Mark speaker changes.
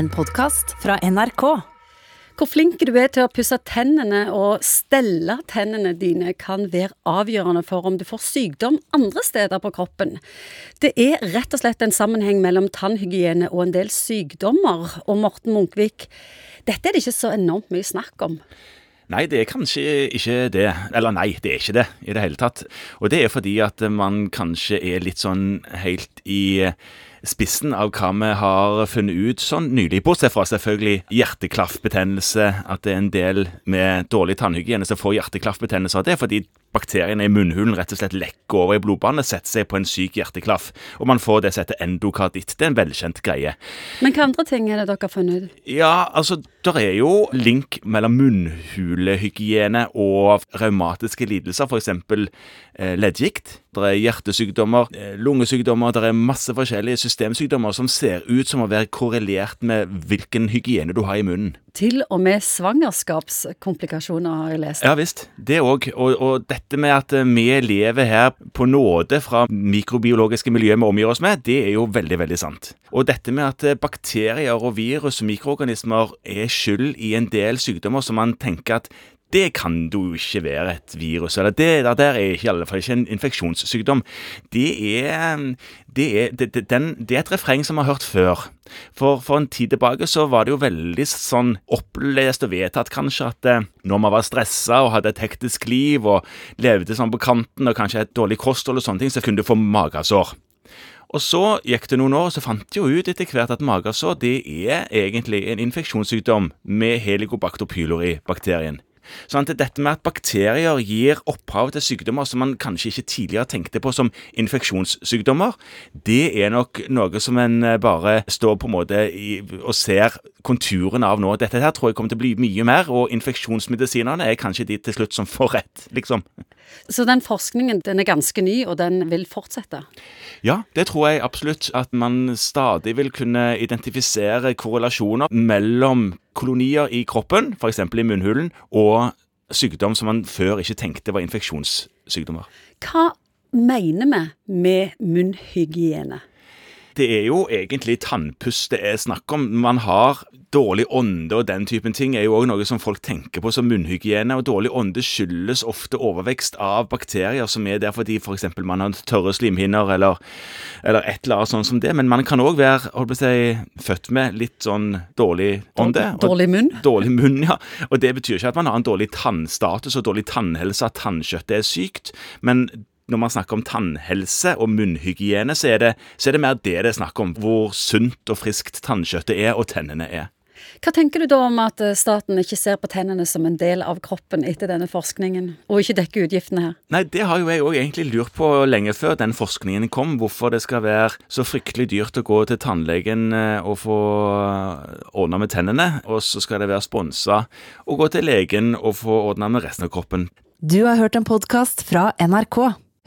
Speaker 1: en podkast fra NRK.
Speaker 2: Hvor flink du er til å pusse tennene og stelle tennene dine kan være avgjørende for om du får sykdom andre steder på kroppen. Det er rett og slett en sammenheng mellom tannhygiene og en del sykdommer. Og Morten Munkvik, dette er det ikke så enormt mye snakk om.
Speaker 3: Nei, det er kanskje ikke det. Eller nei, det er ikke det i det hele tatt. Og det er fordi at man kanskje er litt sånn helt i spissen av hva vi har funnet ut sånn nylig. Bortsett fra selvfølgelig hjerteklaffbetennelse, at det er en del med dårlig tannhygiene som får hjerteklaffbetennelse. Det er fordi bakteriene i munnhulen rett og slett lekker over i blodbanen, setter seg på en syk hjerteklaff, og man får det som heter endokarditt. Det er en velkjent greie.
Speaker 2: Men hva andre ting er det dere har funnet ut?
Speaker 3: Ja, altså, der er jo link mellom munnhulehygiene og raumatiske lidelser, f.eks. Eh, leddgikt. Det er hjertesykdommer, eh, lungesykdommer, det er masse forskjellige systemsykdommer som ser ut som å være korrelert med hvilken hygiene du har i munnen.
Speaker 2: Til og med svangerskapskomplikasjoner har jeg lest.
Speaker 3: Ja visst, det òg. Og, og, dette med at eh, vi lever her på nåde fra mikrobiologiske miljø vi omgir oss med, det er jo veldig, veldig sant. Og dette med at eh, bakterier og virus og mikroorganismer er skyld i en del sykdommer som man tenker at det kan jo ikke være et virus. Eller det der, der er ikke, i alle fall ikke en infeksjonssykdom. Det er, det er, det, den, det er et refreng som vi har hørt før. For, for en tid tilbake så var det jo veldig sånn opplest og vedtatt kanskje at eh, når man var stressa og hadde et hektisk liv og levde sånn på kanten og kanskje et dårlig kosthold og sånne ting, så kunne du få magesår. Og så gikk det noen år, og så fant de jo ut etter hvert at magesår det er egentlig en infeksjonssykdom med helicobacter pylori-bakterien. Sånn at dette med at bakterier gir opphav til sykdommer som man kanskje ikke tidligere tenkte på som infeksjonssykdommer, det er nok noe som en eh, bare står på en måte i, og ser konturene av nå. Dette her tror jeg kommer til å bli mye mer, og infeksjonsmedisinerne er kanskje de til slutt som får rett, liksom.
Speaker 2: Så den forskningen den er ganske ny, og den vil fortsette?
Speaker 3: Ja, det tror jeg absolutt. At man stadig vil kunne identifisere korrelasjoner mellom kolonier i kroppen, f.eks. i munnhulen, og sykdom som man før ikke tenkte var infeksjonssykdommer.
Speaker 2: Hva mener vi med munnhygiene?
Speaker 3: Det er jo egentlig tannpuss det er snakk om. Man har dårlig ånde og den typen ting er jo òg noe som folk tenker på som munnhygiene. Og dårlig ånde skyldes ofte overvekst av bakterier som er der fordi f.eks. man har tørre slimhinner eller, eller, et eller annet sånt som det. Men man kan òg være holdt på å si, født med litt sånn dårlig ånde.
Speaker 2: Dårlig munn?
Speaker 3: Dårlig munn, ja. Og det betyr ikke at man har en dårlig tannstatus og dårlig tannhelse, at tannkjøttet er sykt. Men når man snakker om tannhelse og munnhygiene, så er, det, så er det mer det det er snakk om. Hvor sunt og friskt tannkjøttet er, og tennene er.
Speaker 2: Hva tenker du da om at eh, staten ikke ser på tennene som en del av kroppen etter denne forskningen, og ikke dekker utgiftene her?
Speaker 3: Nei, det har jo jeg òg egentlig lurt på lenge før den forskningen kom, hvorfor det skal være så fryktelig dyrt å gå til tannlegen eh, og få ordna med tennene, og så skal det være sponsa å gå til legen og få ordna med resten av kroppen.
Speaker 1: Du har hørt en podkast fra NRK.